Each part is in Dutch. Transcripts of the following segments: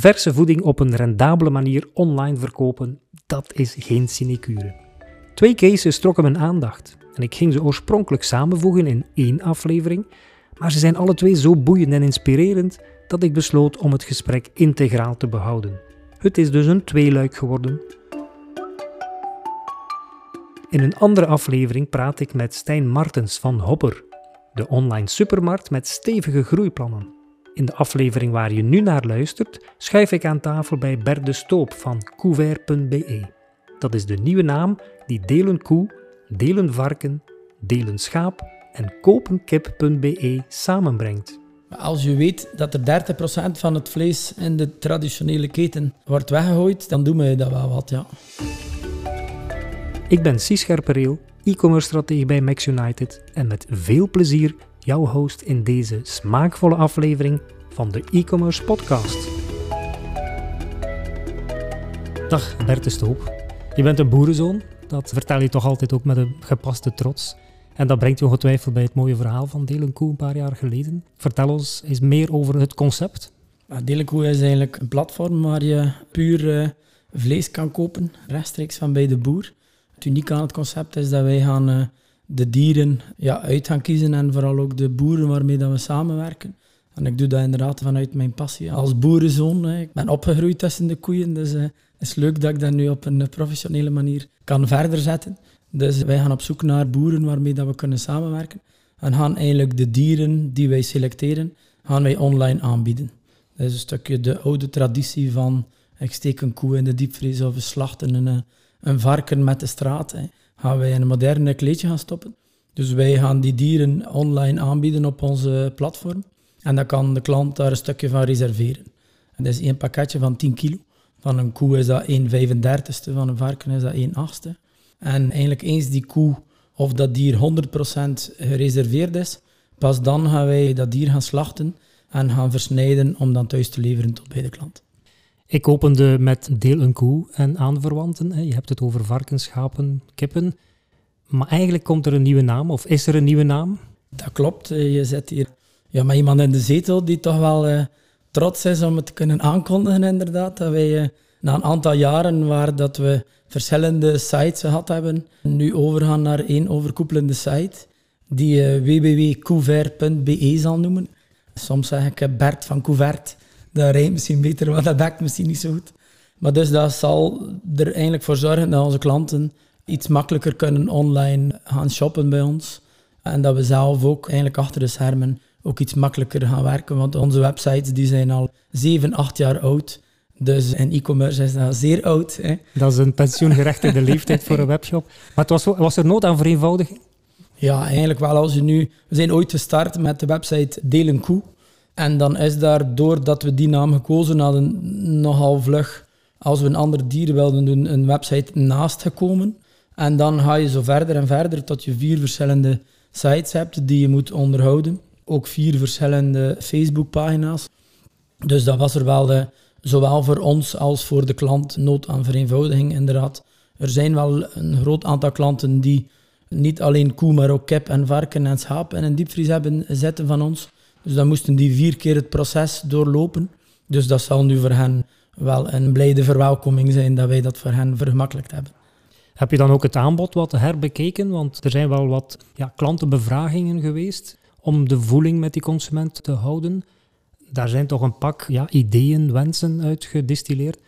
Verse voeding op een rendabele manier online verkopen, dat is geen sinecure. Twee cases trokken mijn aandacht en ik ging ze oorspronkelijk samenvoegen in één aflevering, maar ze zijn alle twee zo boeiend en inspirerend dat ik besloot om het gesprek integraal te behouden. Het is dus een tweeluik geworden. In een andere aflevering praat ik met Stijn Martens van Hopper, de online supermarkt met stevige groeiplannen. In de aflevering waar je nu naar luistert, schuif ik aan tafel bij Bert de Stoop van couvert.be. Dat is de nieuwe naam die delen koe, delen varken, delen schaap en kopenkip.be samenbrengt. Als je weet dat er 30% van het vlees in de traditionele keten wordt weggegooid, dan doen we dat wel wat, ja. Ik ben Cies Scherpereel, e-commerce stratege bij Max United en met veel plezier jouw host in deze smaakvolle aflevering van de e-commerce podcast. Dag Bert de Stoop. Je bent een boerenzoon, dat vertel je toch altijd ook met een gepaste trots. En dat brengt je ongetwijfeld bij het mooie verhaal van Delenkoe een paar jaar geleden. Vertel ons eens meer over het concept. Delenkoe is eigenlijk een platform waar je puur uh, vlees kan kopen, rechtstreeks van bij de boer. Het unieke aan het concept is dat wij gaan uh, de dieren ja, uit gaan kiezen en vooral ook de boeren waarmee dat we samenwerken. En ik doe dat inderdaad vanuit mijn passie als boerenzoon. Hè. Ik ben opgegroeid tussen de koeien, dus het is leuk dat ik dat nu op een professionele manier kan verder zetten. Dus wij gaan op zoek naar boeren waarmee dat we kunnen samenwerken. En gaan eigenlijk de dieren die wij selecteren, gaan wij online aanbieden. Dat is een stukje de oude traditie van ik steek een koe in de diepvries of we slachten een, een varken met de straat. Hè. Gaan wij in een moderne kleedje gaan stoppen. Dus wij gaan die dieren online aanbieden op onze platform. En dan kan de klant daar een stukje van reserveren. En dat is één pakketje van 10 kilo. Van een koe is dat 1 35ste, van een varken is dat 1 8ste. En eigenlijk eens die koe of dat dier 100% gereserveerd is, pas dan gaan wij dat dier gaan slachten en gaan versnijden om dan thuis te leveren tot bij de klant. Ik opende met deel een koe en aanverwanten. Je hebt het over varkens, schapen, kippen. Maar eigenlijk komt er een nieuwe naam, of is er een nieuwe naam? Dat klopt. Je zit hier ja, met iemand in de zetel die toch wel uh, trots is om het te kunnen aankondigen, inderdaad. Dat wij uh, na een aantal jaren waar dat we verschillende sites gehad hebben, nu overgaan naar één overkoepelende site, die uh, www.couvert.be zal noemen. Soms zeg ik Bert van Couvert, dat rijmt misschien beter, maar dat bekt misschien niet zo goed. Maar dus dat zal er eigenlijk voor zorgen dat onze klanten iets makkelijker kunnen online gaan shoppen bij ons. En dat we zelf ook eigenlijk achter de schermen ook iets makkelijker gaan werken. Want onze websites die zijn al 7, 8 jaar oud. Dus in e-commerce is dat zeer oud. Hè. Dat is een pensioengerechtigde leeftijd voor een webshop. Maar het was, was er nood aan vereenvoudiging? Ja, eigenlijk wel. Als je nu, we zijn ooit gestart met de website Delen Koe. En dan is daar, doordat we die naam gekozen hadden, nogal vlug, als we een ander dier wilden doen, een website naast gekomen. En dan ga je zo verder en verder tot je vier verschillende sites hebt die je moet onderhouden. Ook vier verschillende Facebookpagina's. Dus dat was er wel de, zowel voor ons als voor de klant nood aan vereenvoudiging, inderdaad. Er zijn wel een groot aantal klanten die niet alleen koe, maar ook kip en varken en schaap in een diepvries hebben zitten van ons. Dus dan moesten die vier keer het proces doorlopen. Dus dat zal nu voor hen wel een blijde verwelkoming zijn dat wij dat voor hen vergemakkelijkt hebben. Heb je dan ook het aanbod wat herbekeken? Want er zijn wel wat ja, klantenbevragingen geweest om de voeling met die consument te houden. Daar zijn toch een pak ja, ideeën, wensen uit gedistilleerd.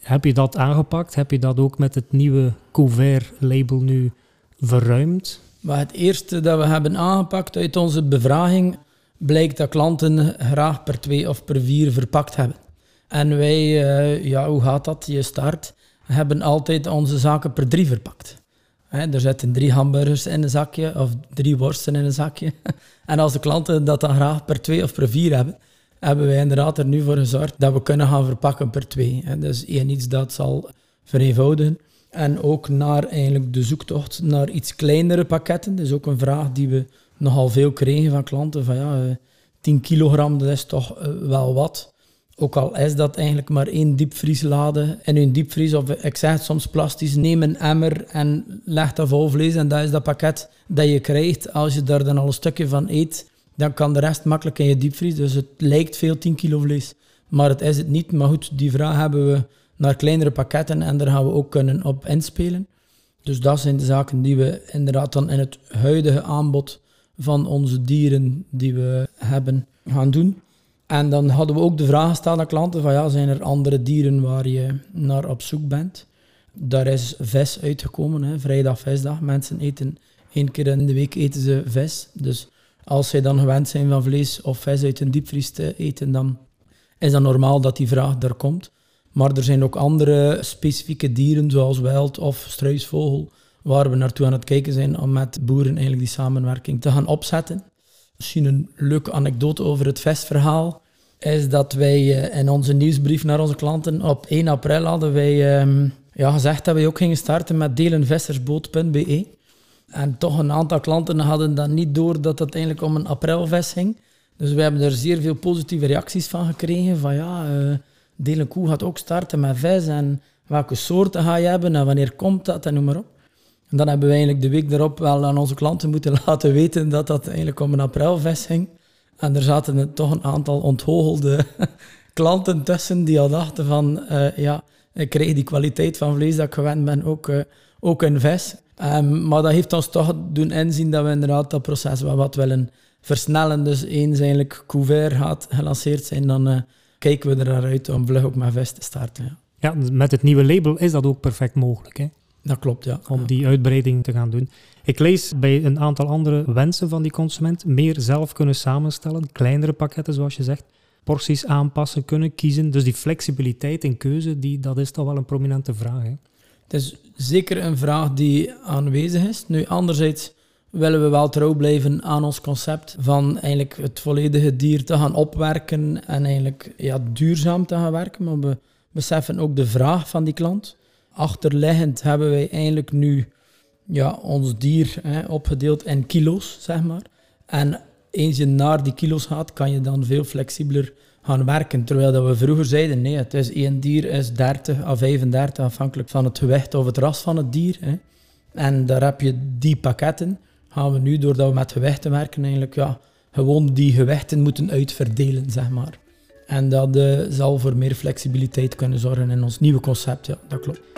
Heb je dat aangepakt? Heb je dat ook met het nieuwe couvert-label nu verruimd? Maar het eerste dat we hebben aangepakt uit onze bevraging blijkt dat klanten graag per twee of per vier verpakt hebben. En wij, uh, ja, hoe gaat dat? Je start, hebben altijd onze zaken per drie verpakt. Er zitten drie hamburgers in een zakje of drie worsten in een zakje. en als de klanten dat dan graag per twee of per vier hebben, hebben wij inderdaad er nu voor gezorgd dat we kunnen gaan verpakken per twee. Hè. Dus één iets dat zal vereenvoudigen. En ook naar eigenlijk de zoektocht naar iets kleinere pakketten. Dat is ook een vraag die we nogal veel kregen van klanten. Van ja, 10 eh, kilogram, dat is toch eh, wel wat. Ook al is dat eigenlijk maar één diepvrieslade in een diepvries, of ik zeg het soms plastisch, neem een emmer en leg dat vol vlees en dat is dat pakket dat je krijgt. Als je daar dan al een stukje van eet, dan kan de rest makkelijk in je diepvries. Dus het lijkt veel 10 kilo vlees. maar het is het niet. Maar goed, die vraag hebben we naar kleinere pakketten en daar gaan we ook kunnen op inspelen. Dus dat zijn de zaken die we inderdaad dan in het huidige aanbod van onze dieren die we hebben gaan doen. En dan hadden we ook de vraag gesteld aan klanten van ja, zijn er andere dieren waar je naar op zoek bent? Daar is vis uitgekomen, hè, vrijdag, visdag. Mensen eten één keer in de week eten ze vis. Dus als zij dan gewend zijn van vlees of vis uit een diepvries te eten, dan is dat normaal dat die vraag er komt. Maar er zijn ook andere specifieke dieren, zoals wild of struisvogel, waar we naartoe aan het kijken zijn om met boeren eigenlijk die samenwerking te gaan opzetten. Misschien een leuke anekdote over het vestverhaal is dat wij eh, in onze nieuwsbrief naar onze klanten op 1 april hadden wij ehm, ja, gezegd dat wij ook gingen starten met delenvissersboot.be. En toch een aantal klanten hadden dan niet door dat het eigenlijk om een aprilvis ging. Dus we hebben er zeer veel positieve reacties van gekregen. Van ja, uh, Delen Koe gaat ook starten met vis. En welke soorten ga je hebben en wanneer komt dat en noem maar op. En dan hebben we eigenlijk de week erop wel aan onze klanten moeten laten weten dat dat eigenlijk om een aprilvis ging. En er zaten toch een aantal onthogelde klanten tussen die al dachten van... Uh, ja, ik krijg die kwaliteit van vlees dat ik gewend ben ook, uh, ook in vis. Um, maar dat heeft ons toch doen inzien dat we inderdaad dat proces wel wat willen versnellen. Dus eens eigenlijk couvert gaat gelanceerd zijn, dan uh, kijken we er naar uit om vlug ook met vis te starten. Ja. met het nieuwe label is dat ook perfect mogelijk. Dat klopt, ja. Om die uitbreiding te gaan doen. Ik lees bij een aantal andere wensen van die consument meer zelf kunnen samenstellen, kleinere pakketten zoals je zegt, porties aanpassen kunnen, kiezen. Dus die flexibiliteit en keuze, die, dat is toch wel een prominente vraag. Hè? Het is zeker een vraag die aanwezig is. Nu, anderzijds willen we wel trouw blijven aan ons concept van eigenlijk het volledige dier te gaan opwerken en eigenlijk ja, duurzaam te gaan werken. Maar we beseffen ook de vraag van die klant. Achterliggend hebben wij eigenlijk nu ja, ons dier hè, opgedeeld in kilo's, zeg maar. En eens je naar die kilo's gaat, kan je dan veel flexibeler gaan werken. Terwijl dat we vroeger zeiden, nee, het is één dier is 30 à 35, afhankelijk van het gewicht of het ras van het dier. Hè. En daar heb je die pakketten. Gaan we nu, doordat we met gewichten werken, eigenlijk ja, gewoon die gewichten moeten uitverdelen, zeg maar. En dat uh, zal voor meer flexibiliteit kunnen zorgen in ons nieuwe concept, ja, dat klopt.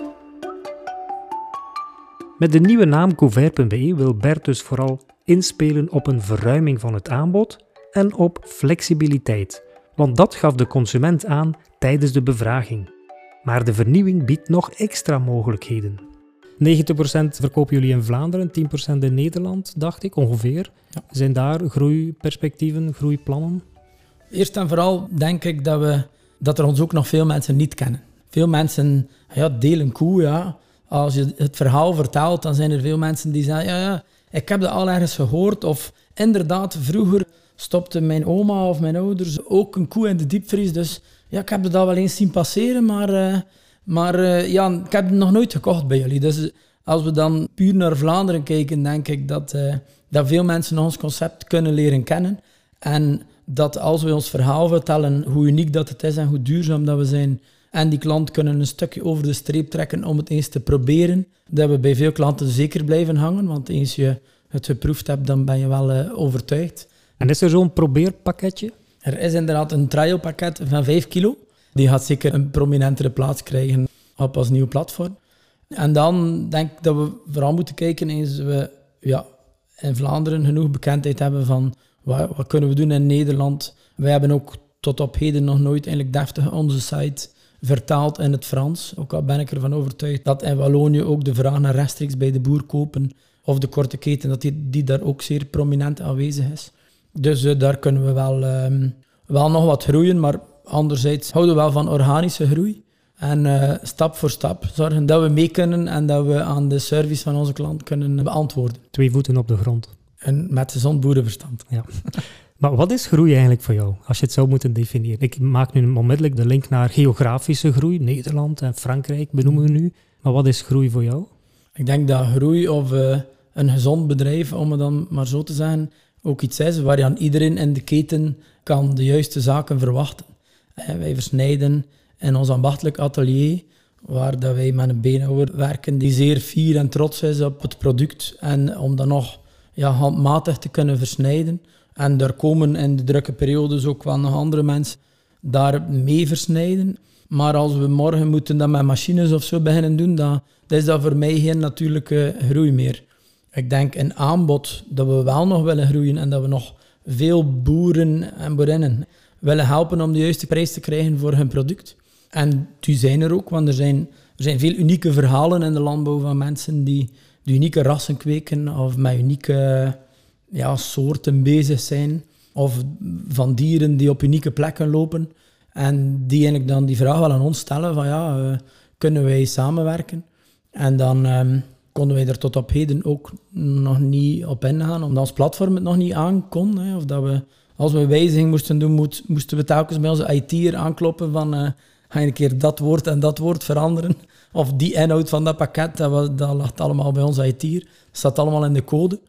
Met de nieuwe naam Couvert.be wil Bert dus vooral inspelen op een verruiming van het aanbod en op flexibiliteit, want dat gaf de consument aan tijdens de bevraging. Maar de vernieuwing biedt nog extra mogelijkheden. 90% verkopen jullie in Vlaanderen, 10% in Nederland, dacht ik ongeveer. Zijn daar groeiperspectieven, groeiplannen? Eerst en vooral denk ik dat, we, dat er ons ook nog veel mensen niet kennen. Veel mensen ja, delen koe, ja. Als je het verhaal vertelt, dan zijn er veel mensen die zeggen... Ja, ja, ik heb dat al ergens gehoord. Of inderdaad, vroeger stopte mijn oma of mijn ouders ook een koe in de diepvries. Dus ja, ik heb dat wel eens zien passeren, maar, uh, maar uh, ja, ik heb het nog nooit gekocht bij jullie. Dus als we dan puur naar Vlaanderen kijken, denk ik dat, dat veel mensen ons concept kunnen leren kennen. En dat als we ons verhaal vertellen, hoe uniek dat het is en hoe duurzaam dat we zijn, en die klant kunnen een stukje over de streep trekken om het eens te proberen. Dat we bij veel klanten zeker blijven hangen, want eens je het geproefd hebt, dan ben je wel uh, overtuigd. En is er zo'n probeerpakketje? Er is inderdaad een trialpakket van 5 kilo. Die gaat zeker een prominentere plaats krijgen op ons nieuwe platform. En dan denk ik dat we vooral moeten kijken eens we ja, in Vlaanderen genoeg bekendheid hebben van wat, wat kunnen we doen in Nederland. Wij hebben ook tot op heden nog nooit eigenlijk deftig onze site vertaald in het Frans. Ook al ben ik ervan overtuigd dat in Wallonië ook de vraag naar rechtstreeks bij de boer kopen of de korte keten, dat die, die daar ook zeer prominent aanwezig is. Dus uh, daar kunnen we wel, uh, wel nog wat groeien, maar anderzijds houden we wel van organische groei. En uh, stap voor stap zorgen dat we mee kunnen en dat we aan de service van onze klant kunnen beantwoorden. Twee voeten op de grond. En met gezond boerenverstand. Ja. Maar wat is groei eigenlijk voor jou, als je het zou moeten definiëren? Ik maak nu onmiddellijk de link naar geografische groei. Nederland en Frankrijk benoemen we nu. Maar wat is groei voor jou? Ik denk dat groei of uh, een gezond bedrijf, om het dan maar zo te zeggen, ook iets is waar je aan iedereen in de keten kan de juiste zaken verwachten. En wij versnijden in ons ambachtelijk atelier, waar dat wij met een beenhouwer werken die zeer fier en trots is op het product. En om dat nog ja, handmatig te kunnen versnijden. En er komen in de drukke periodes ook wel nog andere mensen daar mee versnijden. Maar als we morgen moeten dat met machines of zo beginnen doen, dan, dan is dat voor mij geen natuurlijke groei meer. Ik denk een aanbod dat we wel nog willen groeien en dat we nog veel boeren en boerinnen willen helpen om de juiste prijs te krijgen voor hun product. En die zijn er ook, want er zijn, er zijn veel unieke verhalen in de landbouw van mensen die, die unieke rassen kweken of met unieke ja, soorten bezig zijn. Of van dieren die op unieke plekken lopen. En die eigenlijk dan die vraag wel aan ons stellen van ja, uh, kunnen wij samenwerken? En dan um, konden wij er tot op heden ook nog niet op ingaan, omdat ons platform het nog niet aankon. Hè, of dat we, als we wijziging moesten doen, moest, moesten we telkens bij onze IT'er aankloppen van uh, ga je een keer dat woord en dat woord veranderen? Of die inhoud van dat pakket, dat, dat lag allemaal bij onze IT'er. Dat staat allemaal in de code.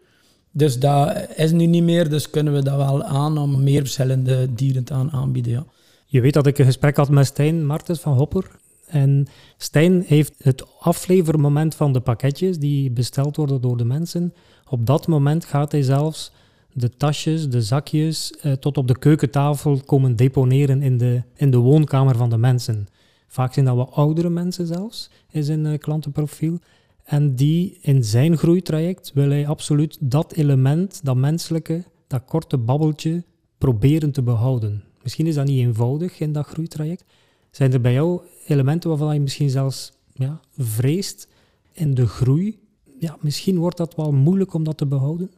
Dus dat is nu niet meer, dus kunnen we dat wel aan om meer verschillende dieren te aanbieden. Ja. Je weet dat ik een gesprek had met Stijn Martens van Hopper. En Stijn heeft het aflevermoment van de pakketjes die besteld worden door de mensen. Op dat moment gaat hij zelfs de tasjes, de zakjes, eh, tot op de keukentafel komen deponeren in de, in de woonkamer van de mensen. Vaak zijn dat wel oudere mensen zelfs in zijn uh, klantenprofiel. En die in zijn groeitraject wil hij absoluut dat element, dat menselijke, dat korte babbeltje, proberen te behouden. Misschien is dat niet eenvoudig in dat groeitraject. Zijn er bij jou elementen waarvan je misschien zelfs ja, vreest in de groei? Ja, misschien wordt dat wel moeilijk om dat te behouden.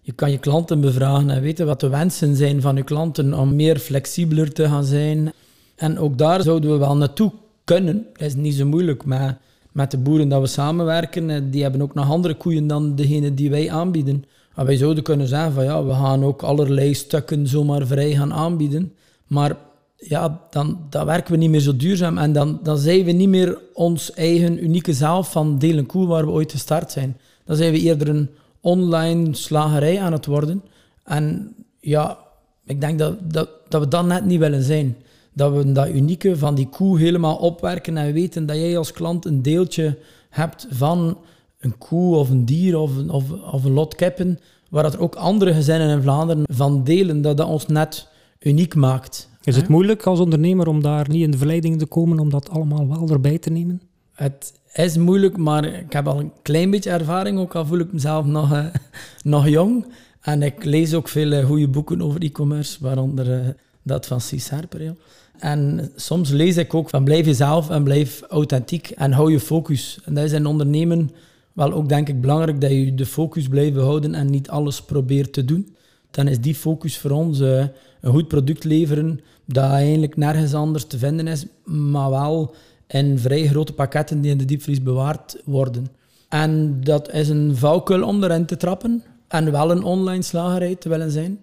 Je kan je klanten bevragen en weten wat de wensen zijn van je klanten om meer flexibeler te gaan zijn. En ook daar zouden we wel naartoe kunnen. Dat is niet zo moeilijk, maar met de boeren dat we samenwerken, die hebben ook nog andere koeien dan degene die wij aanbieden. Maar wij zouden kunnen zeggen van ja, we gaan ook allerlei stukken zomaar vrij gaan aanbieden. Maar ja, dan, dan werken we niet meer zo duurzaam en dan, dan zijn we niet meer ons eigen unieke zelf van delen koe waar we ooit gestart zijn. Dan zijn we eerder een online slagerij aan het worden. En ja, ik denk dat, dat, dat we dat net niet willen zijn. Dat we dat unieke van die koe helemaal opwerken en weten dat jij als klant een deeltje hebt van een koe of een dier of, of, of een lot kippen, waar er ook andere gezinnen in Vlaanderen van delen, dat dat ons net uniek maakt. Is het moeilijk als ondernemer om daar niet in de verleiding te komen om dat allemaal wel erbij te nemen? Het is moeilijk, maar ik heb al een klein beetje ervaring, ook al voel ik mezelf nog, uh, nog jong. En ik lees ook veel uh, goede boeken over e-commerce, waaronder uh, dat van Herper. En soms lees ik ook van blijf jezelf en blijf authentiek en hou je focus. En dat is in ondernemen wel ook denk ik belangrijk, dat je de focus blijft houden en niet alles probeert te doen. Dan is die focus voor ons een goed product leveren dat eigenlijk nergens anders te vinden is, maar wel in vrij grote pakketten die in de diepvries bewaard worden. En dat is een valkuil om erin te trappen en wel een online slagerij te willen zijn.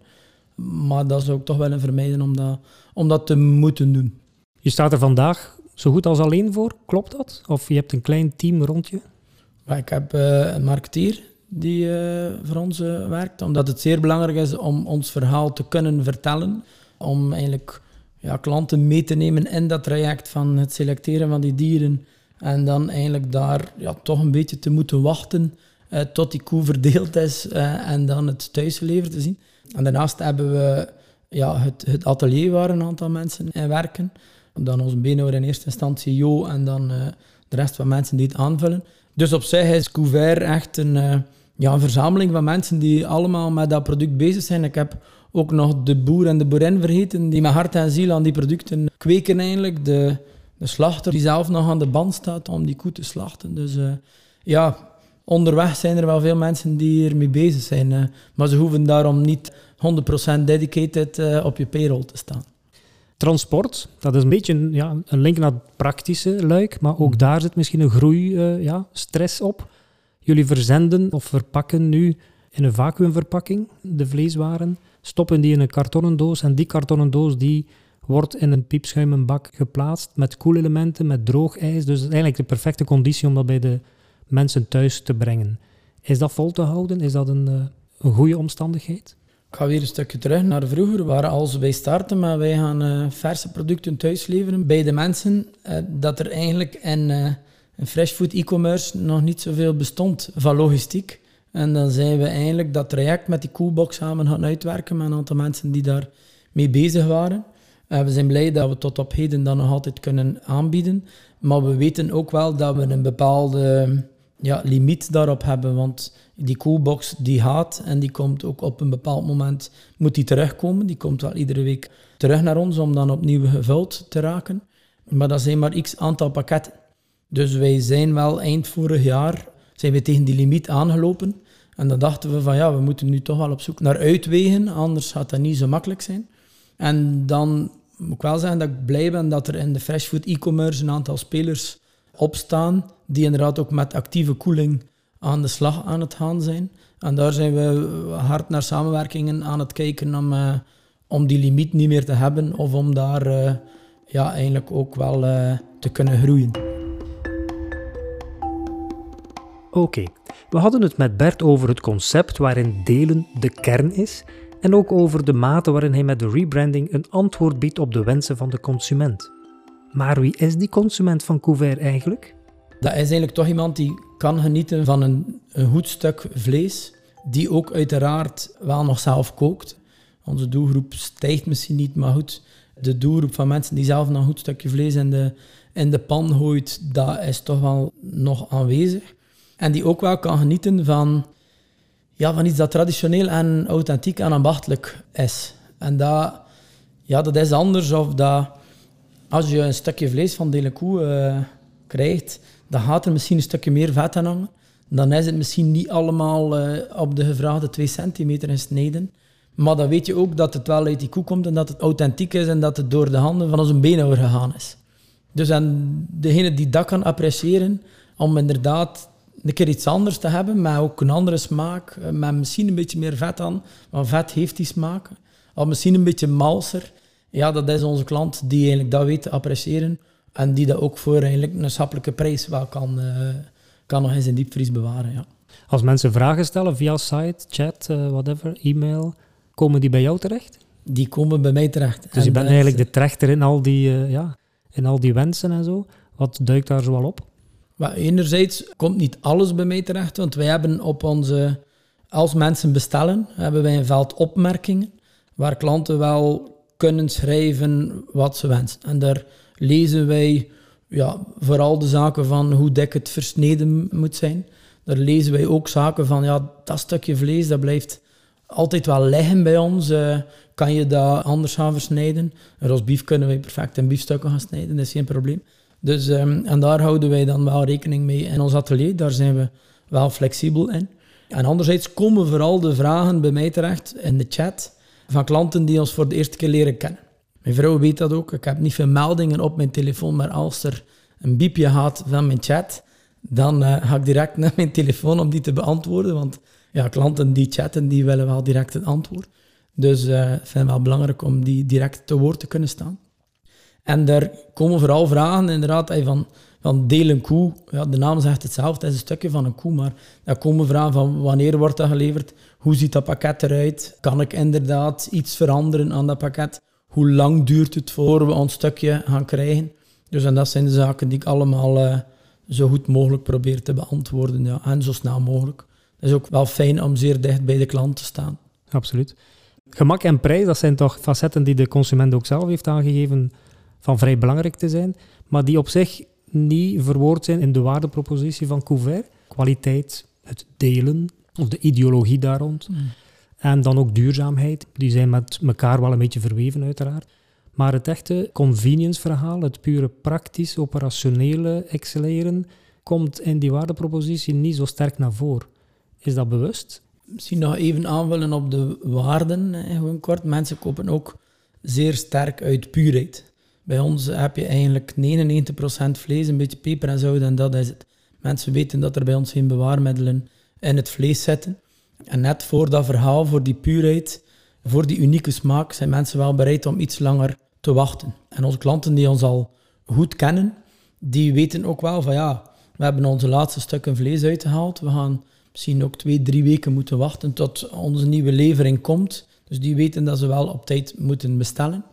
Maar dat zou ik toch willen vermijden om dat, om dat te moeten doen. Je staat er vandaag zo goed als alleen voor, klopt dat? Of je hebt een klein team rond je? Ik heb uh, een marketeer die uh, voor ons uh, werkt, omdat het zeer belangrijk is om ons verhaal te kunnen vertellen. Om eigenlijk ja, klanten mee te nemen in dat traject van het selecteren van die dieren. En dan eigenlijk daar ja, toch een beetje te moeten wachten tot die koe verdeeld is en dan het thuisgeleverd te zien. En daarnaast hebben we ja, het, het atelier waar een aantal mensen in werken. Dan onze beenhouwer in eerste instantie Jo en dan de rest van mensen die het aanvullen. Dus op zich is Couvert echt een ja, een verzameling van mensen die allemaal met dat product bezig zijn. Ik heb ook nog de boer en de boerin vergeten, die met hart en ziel aan die producten kweken eigenlijk. De, de slachter die zelf nog aan de band staat om die koe te slachten. Dus uh, ja, onderweg zijn er wel veel mensen die ermee bezig zijn. Maar ze hoeven daarom niet 100% dedicated uh, op je payroll te staan. Transport, dat is een beetje een, ja, een link naar het praktische luik, maar ook daar zit misschien een groei, ja, stress op. Jullie verzenden of verpakken nu in een vacuümverpakking de vleeswaren, stoppen die in een kartonnen doos en die kartonnen doos die wordt in een piepschuimenbak geplaatst met koelelementen, met droog ijs. Dus eigenlijk de perfecte conditie om dat bij de mensen thuis te brengen. Is dat vol te houden? Is dat een, eh, een goede omstandigheid? Ik ga weer een stukje terug naar vroeger, waar als wij starten, maar wij gaan uh, verse producten thuis leveren bij de mensen, uh, dat er eigenlijk in in freshfood e-commerce nog niet zoveel bestond van logistiek. En dan zijn we eigenlijk dat traject met die coolbox samen gaan uitwerken met een aantal mensen die daar mee bezig waren. Uh, we zijn blij dat we tot op heden dat nog altijd kunnen aanbieden. Maar we weten ook wel dat we een bepaalde ja, limiet daarop hebben. Want die coolbox die gaat en die komt ook op een bepaald moment, moet die terugkomen. Die komt wel iedere week terug naar ons om dan opnieuw gevuld te raken. Maar dat zijn maar x aantal pakketten. Dus wij zijn wel eind vorig jaar zijn we tegen die limiet aangelopen. En dan dachten we van ja, we moeten nu toch wel op zoek naar uitwegen, anders gaat dat niet zo makkelijk zijn. En dan moet ik wel zeggen dat ik blij ben dat er in de freshfood e-commerce een aantal spelers opstaan die inderdaad ook met actieve koeling aan de slag aan het gaan zijn. En daar zijn we hard naar samenwerkingen aan het kijken om, uh, om die limiet niet meer te hebben of om daar uh, ja, eigenlijk ook wel uh, te kunnen groeien. Oké, we hadden het met Bert over het concept waarin delen de kern is en ook over de mate waarin hij met de rebranding een antwoord biedt op de wensen van de consument. Maar wie is die consument van Couvert eigenlijk? Dat is eigenlijk toch iemand die kan genieten van een, goed stuk vlees, die ook uiteraard wel nog zelf kookt. Onze doelgroep stijgt misschien niet, maar goed, de doelgroep van mensen die zelf een goed stukje vlees in de, in de pan gooit, dat is toch wel nog aanwezig. En die ook wel kan genieten van, ja, van iets dat traditioneel en authentiek en ambachtelijk is. En dat, ja, dat is anders of dat als je een stukje vlees van de koe uh, krijgt, dan gaat er misschien een stukje meer vet aan hangen. Dan is het misschien niet allemaal uh, op de gevraagde 2 centimeter gesneden. Maar dan weet je ook dat het wel uit die koe komt en dat het authentiek is en dat het door de handen van onze beenhouwer gegaan is. Dus en degene die dat kan appreciëren, om inderdaad een keer iets anders te hebben, maar ook een andere smaak, eh, met misschien een beetje meer vet aan, want vet heeft die smaak. Of misschien een beetje malser. Ja, dat is onze klant die eigenlijk dat weet te appreciëren en die dat ook voor eigenlijk een schappelijke prijs wel kan, uh, kan nog eens in diepvries bewaren. Ja. Als mensen vragen stellen via site, chat, uh, whatever, e-mail, komen die bij jou terecht? Die komen bij mij terecht. Dus je bent eigenlijk de trechter in al, die, uh, ja, in al die wensen en zo. Wat duikt daar zoal op? Maar enerzijds komt niet alles bij mij terecht, want wij hebben op onze, als mensen bestellen, hebben wij een veld opmerkingen, waar klanten wel kunnen schrijven wat ze wensen. En daar lezen wij ja, vooral de zaken van hoe dik het versneden moet zijn. Daar lezen wij ook zaken van, ja, dat stukje vlees, dat blijft altijd wel liggen bij ons. Uh, kan je dat anders gaan versnijden? Een rosbief kunnen wij perfect in biefstukken gaan snijden, dat is geen probleem. Dus, um, en daar houden wij dan wel rekening mee in ons atelier. Daar zijn we wel flexibel in. En anderzijds komen vooral de vragen bij mij terecht in de chat van klanten die ons voor de eerste keer leren kennen. Mijn vrouw weet dat ook. Ik heb niet veel meldingen op mijn telefoon, maar als er een biepje gaat van mijn chat, dan uh, ga ik direct naar mijn telefoon om die te beantwoorden. Want ja, klanten die chatten, die willen wel direct het antwoord. Dus ik vind het wel belangrijk om die direct te woord te kunnen staan. En daar komen vooral vragen inderdaad van, van deel een koe. Ja, de naam zegt hetzelfde, het is een stukje van een koe, maar daar komen vragen van wanneer wordt dat geleverd? Hoe ziet dat pakket eruit? Kan ik inderdaad iets veranderen aan dat pakket? Hoe lang duurt het voor we ons stukje gaan krijgen? Dus en dat zijn de zaken die ik allemaal uh, zo goed mogelijk probeer te beantwoorden ja, en zo snel mogelijk. Het is ook wel fijn om zeer dicht bij de klant te staan. Absoluut. Gemak en prijs, dat zijn toch facetten die de consument ook zelf heeft aangegeven van vrij belangrijk te zijn, maar die op zich niet verwoord zijn in de waardepropositie van Couvert. Kwaliteit, het delen, of de ideologie daar rond. Mm. En dan ook duurzaamheid. Die zijn met elkaar wel een beetje verweven, uiteraard. Maar het echte convenience-verhaal, het pure praktisch, operationele excelleren, komt in die waardepropositie niet zo sterk naar voren. Is dat bewust? Misschien nog even aanvullen op de waarden, gewoon kort. Mensen kopen ook zeer sterk uit puurheid. Bij ons heb je eigenlijk 99% vlees, een beetje peper en zout en dat is het. Mensen weten dat er bij ons geen bewaarmiddelen in het vlees zitten. En net voor dat verhaal, voor die puurheid, voor die unieke smaak, zijn mensen wel bereid om iets langer te wachten. En onze klanten die ons al goed kennen, die weten ook wel van ja, we hebben onze laatste stukken vlees uitgehaald. We gaan misschien ook twee, drie weken moeten wachten tot onze nieuwe levering komt. Dus die weten dat ze wel op tijd moeten bestellen.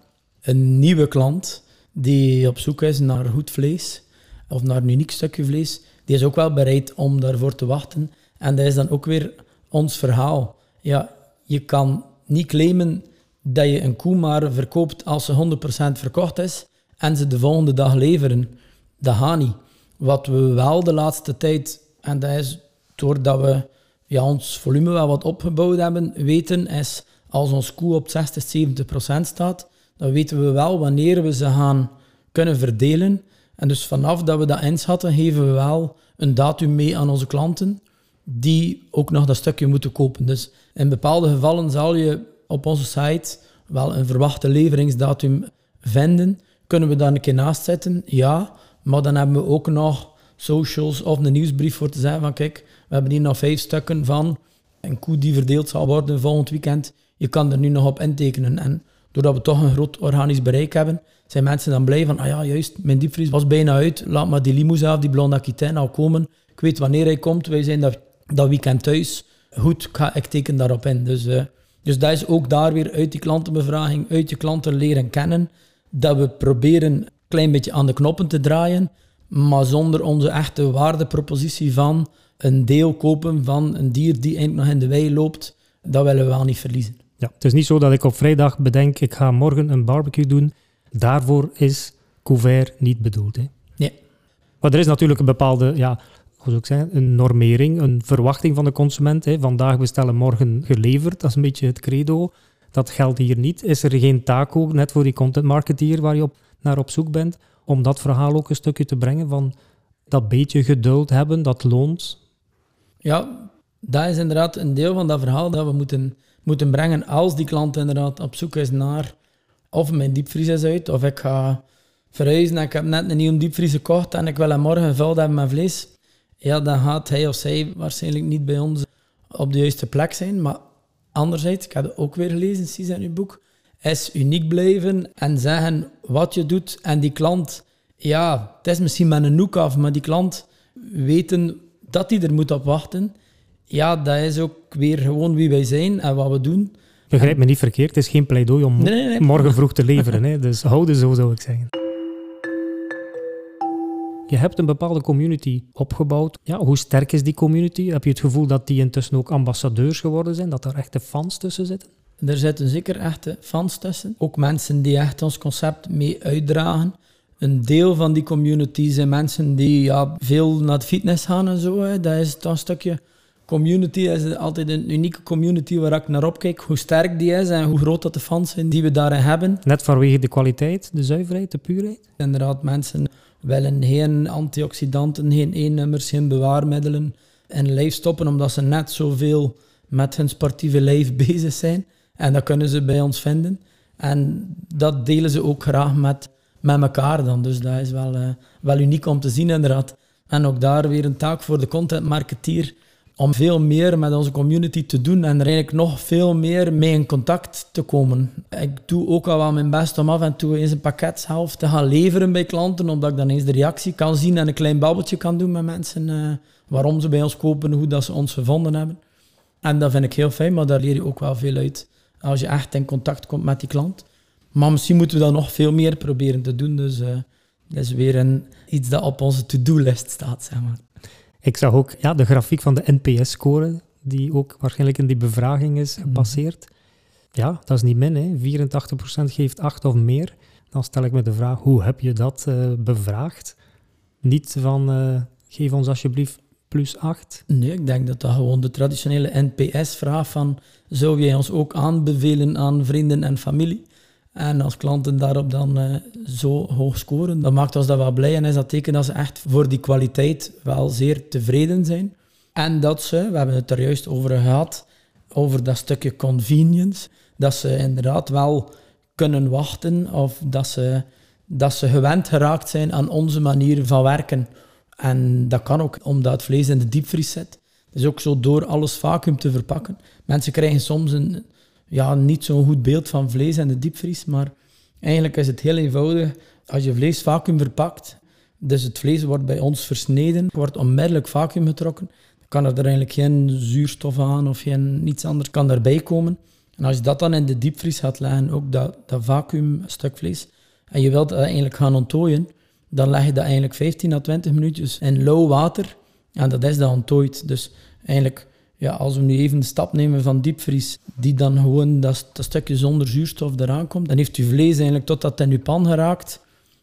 Een nieuwe klant die op zoek is naar goed vlees of naar een uniek stukje vlees, die is ook wel bereid om daarvoor te wachten. En dat is dan ook weer ons verhaal. Ja, je kan niet claimen dat je een koe maar verkoopt als ze 100% verkocht is en ze de volgende dag leveren. Dat gaat niet. Wat we wel de laatste tijd, en dat is doordat we ja, ons volume wel wat opgebouwd hebben, weten is als ons koe op 60, 70 procent staat, dan weten we wel wanneer we ze gaan kunnen verdelen. En dus vanaf dat we dat inschatten, geven we wel een datum mee aan onze klanten die ook nog dat stukje moeten kopen. Dus in bepaalde gevallen zal je op onze site wel een verwachte leveringsdatum vinden. Kunnen we daar een keer naast zetten? Ja, maar dan hebben we ook nog socials of een nieuwsbrief voor te zeggen van kijk, we hebben hier nog vijf stukken van een koe die verdeeld zal worden volgend weekend. Je kan er nu nog op intekenen. En doordat we toch een groot organisch bereik hebben, zijn mensen dan blij van, ah ja, juist, mijn diepvries was bijna uit, laat maar die limousin of die blonde aquitaine al komen. Ik weet wanneer hij komt, wij zijn dat, dat weekend thuis. Goed, ga, ik teken daarop in. Dus, uh, dus dat is ook daar weer uit die klantenbevraging, uit je klanten leren kennen, dat we proberen een klein beetje aan de knoppen te draaien, maar zonder onze echte waardepropositie van een deel kopen van een dier die eigenlijk nog in de wei loopt, dat willen we wel niet verliezen. Ja, het is niet zo dat ik op vrijdag bedenk, ik ga morgen een barbecue doen. Daarvoor is couvert niet bedoeld. Hè? Nee. Maar er is natuurlijk een bepaalde, ja, hoe ik een normering, een verwachting van de consument. Hè? Vandaag bestellen, morgen geleverd. Dat is een beetje het credo. Dat geldt hier niet. Is er geen taco, net voor die content marketeer waar je op, naar op zoek bent, om dat verhaal ook een stukje te brengen van dat beetje geduld hebben, dat loont? Ja, dat is inderdaad een deel van dat verhaal dat we moeten, moeten brengen als die klant inderdaad op zoek is naar of mijn diepvries is uit, of ik ga verhuizen en ik heb net een nieuwe diepvries gekocht en ik wil hem morgen gevuld hebben met vlees. Ja, dan gaat hij of zij waarschijnlijk niet bij ons op de juiste plek zijn. Maar anderzijds, ik heb het ook weer gelezen, zie in uw boek, is uniek blijven en zeggen wat je doet. En die klant, ja, het is misschien met een noek af, maar die klant weten dat hij er moet op wachten. Ja, dat is ook weer gewoon wie wij zijn en wat we doen. Begrijp me niet verkeerd, het is geen pleidooi om morgen vroeg te leveren. hè. Dus houden zo, zou ik zeggen. Je hebt een bepaalde community opgebouwd. Ja, hoe sterk is die community? Heb je het gevoel dat die intussen ook ambassadeurs geworden zijn? Dat er echte fans tussen zitten? Er zitten zeker echte fans tussen. Ook mensen die echt ons concept mee uitdragen. Een deel van die community zijn mensen die ja, veel naar de fitness gaan en zo. Hè. Dat is toch een stukje community. is altijd een unieke community waar ik naar opkijk. Hoe sterk die is en hoe groot dat de fans zijn die we daarin hebben. Net vanwege de kwaliteit, de zuiverheid, de puurheid? Inderdaad, mensen willen geen antioxidanten, geen E-nummers, geen bewaarmiddelen in lijf stoppen, omdat ze net zoveel met hun sportieve lijf bezig zijn. En dat kunnen ze bij ons vinden. En dat delen ze ook graag met, met elkaar dan. Dus dat is wel, uh, wel uniek om te zien inderdaad. En ook daar weer een taak voor de content marketeer om veel meer met onze community te doen en er eigenlijk nog veel meer mee in contact te komen. Ik doe ook al wel mijn best om af en toe eens een pakket zelf te gaan leveren bij klanten, omdat ik dan eens de reactie kan zien en een klein babbeltje kan doen met mensen, uh, waarom ze bij ons kopen, hoe dat ze ons gevonden hebben. En dat vind ik heel fijn, maar daar leer je ook wel veel uit als je echt in contact komt met die klant. Maar misschien moeten we dat nog veel meer proberen te doen, dus uh, dat is weer een, iets dat op onze to-do-list staat, zeg maar. Ik zag ook ja, de grafiek van de NPS-score, die ook waarschijnlijk in die bevraging is mhm. gepasseerd. Ja, dat is niet min, hè. 84% geeft 8 of meer. Dan stel ik me de vraag, hoe heb je dat uh, bevraagd? Niet van, uh, geef ons alsjeblieft plus 8? Nee, ik denk dat dat gewoon de traditionele NPS-vraag van, zou jij ons ook aanbevelen aan vrienden en familie? En als klanten daarop dan uh, zo hoog scoren, dan maakt ons dat wel blij en is dat teken dat ze echt voor die kwaliteit wel zeer tevreden zijn. En dat ze, we hebben het er juist over gehad, over dat stukje convenience, dat ze inderdaad wel kunnen wachten of dat ze, dat ze gewend geraakt zijn aan onze manier van werken. En dat kan ook omdat het vlees in de diepvries zit. Dus ook zo door alles vacuüm te verpakken. Mensen krijgen soms een, ja, niet zo'n goed beeld van vlees en de diepvries, maar eigenlijk is het heel eenvoudig. Als je vlees vacuüm verpakt, dus het vlees wordt bij ons versneden, wordt onmiddellijk vacuüm getrokken, dan kan er eigenlijk geen zuurstof aan of geen, niets anders kan daarbij komen. En als je dat dan in de diepvries gaat leggen, ook dat, dat vacuüm vlees, en je wilt dat eigenlijk gaan onttooien, dan leg je dat eigenlijk 15 à 20 minuutjes in lauw water en dat is dan onttooid. Dus eigenlijk ja, als we nu even de stap nemen van diepvries, die dan gewoon dat, dat stukje zonder zuurstof eraan komt, dan heeft uw vlees eigenlijk totdat het in uw pan geraakt,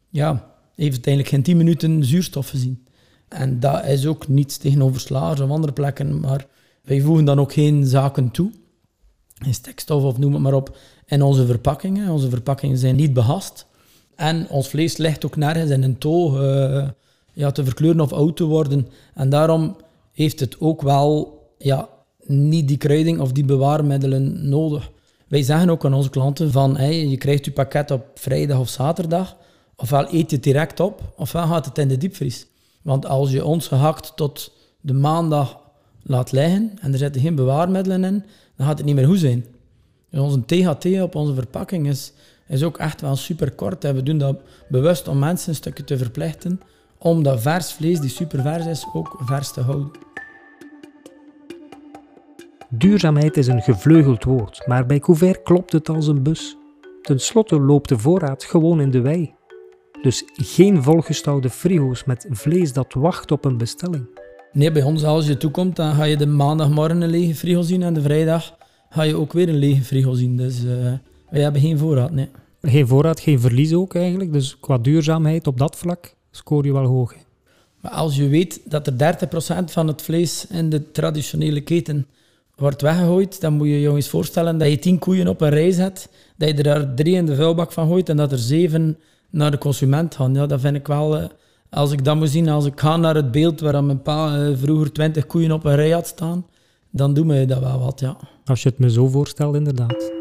ja, heeft het geen 10 minuten zuurstof gezien. En dat is ook niets tegenover slagers of andere plekken, maar wij voegen dan ook geen zaken toe, in stikstof of noem het maar op, in onze verpakkingen. Onze verpakkingen zijn niet behast. En ons vlees ligt ook nergens in een toog uh, ja, te verkleuren of oud te worden. En daarom heeft het ook wel ja, niet die kruiding of die bewaarmiddelen nodig. Wij zeggen ook aan onze klanten van je krijgt je pakket op vrijdag of zaterdag. Ofwel eet je het direct op, ofwel gaat het in de diepvries. Want als je ons gehakt tot de maandag laat liggen en er zitten geen bewaarmiddelen in, dan gaat het niet meer goed zijn. Dus onze THT op onze verpakking is, is ook echt wel super kort. En we doen dat bewust om mensen een stukje te verplichten om dat vers vlees, die super vers is, ook vers te houden. Duurzaamheid is een gevleugeld woord, maar bij Couvert klopt het als een bus. Ten slotte loopt de voorraad gewoon in de wei. Dus geen volgestouwde frigo's met vlees dat wacht op een bestelling. Nee, bij ons als je toekomt, dan ga je de maandagmorgen een lege frigo zien en de vrijdag ga je ook weer een lege frigo zien. Dus uh, wij hebben geen voorraad, nee. Geen voorraad, geen verlies ook eigenlijk. Dus qua duurzaamheid op dat vlak scoor je wel hoog. Maar als je weet dat er 30% van het vlees in de traditionele keten wordt weggegooid, dan moet je je eens voorstellen dat je 10 koeien op een rij zet, dat je er daar drie in de vuilbak van gooit en dat er zeven naar de consument gaan. Ja, dat vind ik wel... Uh, als ik dat moet zien, als ik ga naar het beeld waar mijn pa uh, vroeger 20 koeien op een rij had staan, dan doe me dat wel wat, ja. Als je het me zo voorstelt, inderdaad.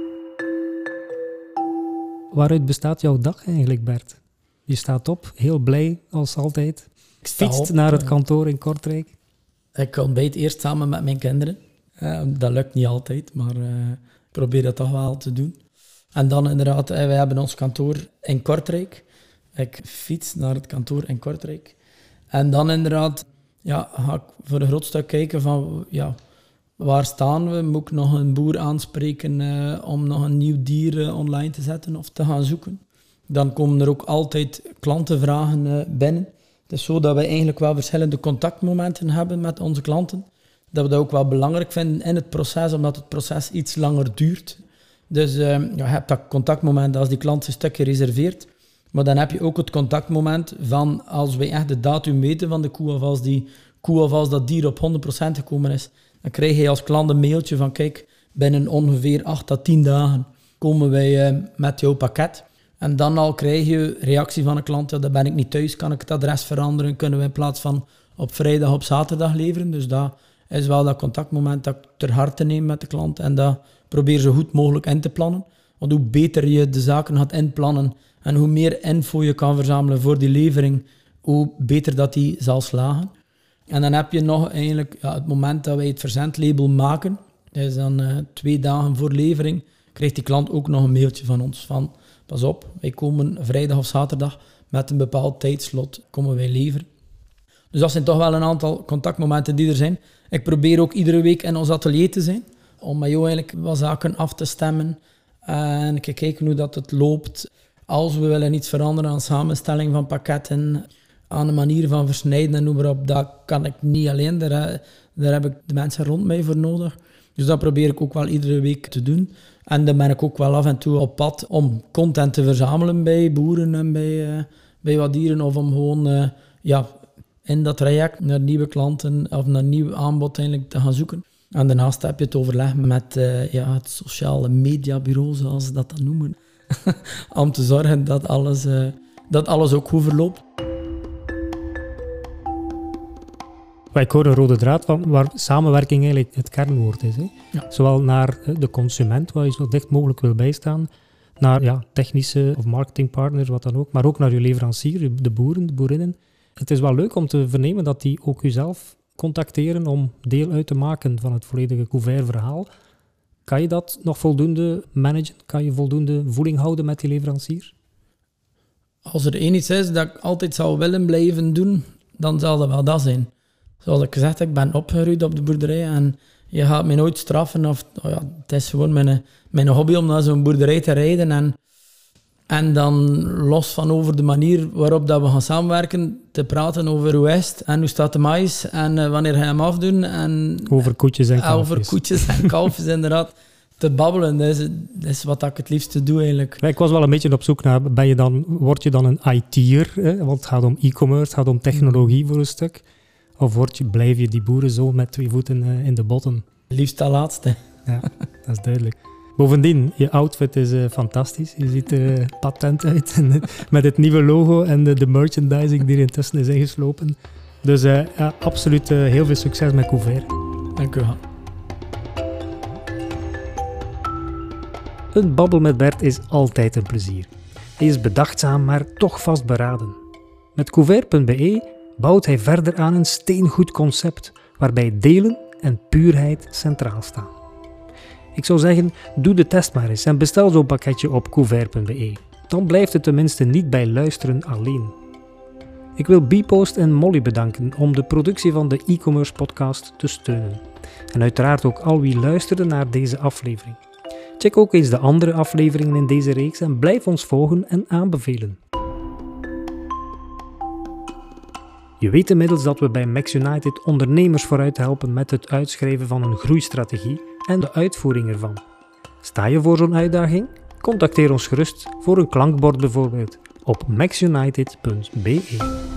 Waaruit bestaat jouw dag eigenlijk, Bert? Je staat op, heel blij als altijd. Ik fietst naar het kantoor in Kortrijk. Ik ontbijt eerst samen met mijn kinderen. Dat lukt niet altijd, maar uh, ik probeer dat toch wel te doen. En dan inderdaad, uh, wij hebben ons kantoor in Kortrijk. Ik fiets naar het kantoor in Kortrijk. En dan inderdaad ja, ga ik voor een groot stuk kijken van ja, waar staan we? Moet ik nog een boer aanspreken om nog een nieuw dier online te zetten of te gaan zoeken? Dan komen er ook altijd klantenvragen binnen. Het is zo dat wij eigenlijk wel verschillende contactmomenten hebben met onze klanten. Dat we dat ook wel belangrijk vinden in het proces, omdat het proces iets langer duurt. Dus ja, je hebt dat contactmoment als die klant zijn stukje reserveert. Maar dan heb je ook het contactmoment van als wij echt de datum weten van de koe of als die koe of als dat dier op 100% gekomen is. Dan krijg je als klant een mailtje van kijk, binnen ongeveer 8 tot 10 dagen komen wij uh, met jouw pakket. En dan al krijg je reactie van een klant, ja, dan ben ik niet thuis, kan ik het adres veranderen, kunnen we in plaats van op vrijdag op zaterdag leveren. Dus dat is wel dat contactmoment dat ter harte neem met de klant en dat probeer zo goed mogelijk in te plannen. Want hoe beter je de zaken gaat inplannen en hoe meer info je kan verzamelen voor die levering, hoe beter dat die zal slagen. En dan heb je nog eigenlijk ja, het moment dat wij het verzendlabel maken, dat is dan uh, twee dagen voor levering, krijgt die klant ook nog een mailtje van ons van pas op, wij komen vrijdag of zaterdag met een bepaald tijdslot komen wij leveren. Dus dat zijn toch wel een aantal contactmomenten die er zijn. Ik probeer ook iedere week in ons atelier te zijn, om met jou eigenlijk wat zaken af te stemmen en kijken hoe dat het loopt. Als we willen iets veranderen aan samenstelling van pakketten, aan de manier van versnijden en noem maar op, dat kan ik niet alleen. Daar, daar heb ik de mensen rond mij voor nodig. Dus dat probeer ik ook wel iedere week te doen. En dan ben ik ook wel af en toe op pad om content te verzamelen bij boeren en bij, uh, bij wat dieren. Of om gewoon uh, ja, in dat traject naar nieuwe klanten of naar nieuw aanbod eigenlijk te gaan zoeken. En daarnaast heb je het overleg met uh, ja, het sociale mediabureau, zoals ze dat dan noemen. om te zorgen dat alles, uh, dat alles ook goed verloopt. Ik hoor een rode draad van waar samenwerking eigenlijk het kernwoord is. Hè? Ja. Zowel naar eh, de consument, waar je zo dicht mogelijk wil bijstaan, naar ja, technische of marketingpartners, wat dan ook, maar ook naar je leverancier, de boeren, de boerinnen het is wel leuk om te vernemen dat die ook uzelf contacteren om deel uit te maken van het volledige couvert-verhaal. Kan je dat nog voldoende managen? Kan je voldoende voeling houden met die leverancier? Als er één iets is dat ik altijd zou willen blijven doen, dan zal dat wel dat zijn. Zoals ik gezegd heb, ik ben opgegroeid op de boerderij en je gaat me nooit straffen. Of, oh ja, het is gewoon mijn, mijn hobby om naar zo'n boerderij te rijden. En En dan los van over de manier waarop dat we gaan samenwerken, te praten over hoe is het en hoe staat de mais en uh, wanneer ga je hem afdoen. En, over koetjes en kalfjes. Over koetjes en kalfjes, inderdaad. Te babbelen, dat is, dat is wat ik het liefste doe eigenlijk. Ik was wel een beetje op zoek naar, ben je dan, word je dan een IT'er? Want het gaat om e-commerce, het gaat om technologie voor een stuk. Of word je, blijf je die boeren zo met twee voeten uh, in de botten? Liefst dat laatste. Ja, dat is duidelijk. Bovendien, je outfit is uh, fantastisch. Je ziet er uh, patent uit. met het nieuwe logo en de, de, merchandising die er intussen is ingeslopen. Dus uh, ja, absoluut heel veel succes met Couvert. Dank u wel. Een babbel met Bert is altijd een plezier. Hij is bedachtzaam, maar toch vastberaden. Met couvert.be bouwt hij verder aan een steengoed concept waarbij delen en puurheid centraal staan. Ik zou zeggen, doe de test maar eens en bestel zo'n pakketje op couvert.be. Dan blijft het tenminste niet bij luisteren alleen. Ik wil Bpost en Molly bedanken om de productie van de e-commerce podcast te steunen. En uiteraard ook al wie luisterde naar deze aflevering. Check ook eens de andere afleveringen in deze reeks en blijf ons volgen en aanbevelen. Je weet inmiddels dat we bij Max United ondernemers vooruit helpen met het uitschrijven van een groeistrategie en de uitvoering ervan. Sta je voor zo'n uitdaging? Contacteer ons gerust voor een klankbord bijvoorbeeld op maxunited.be.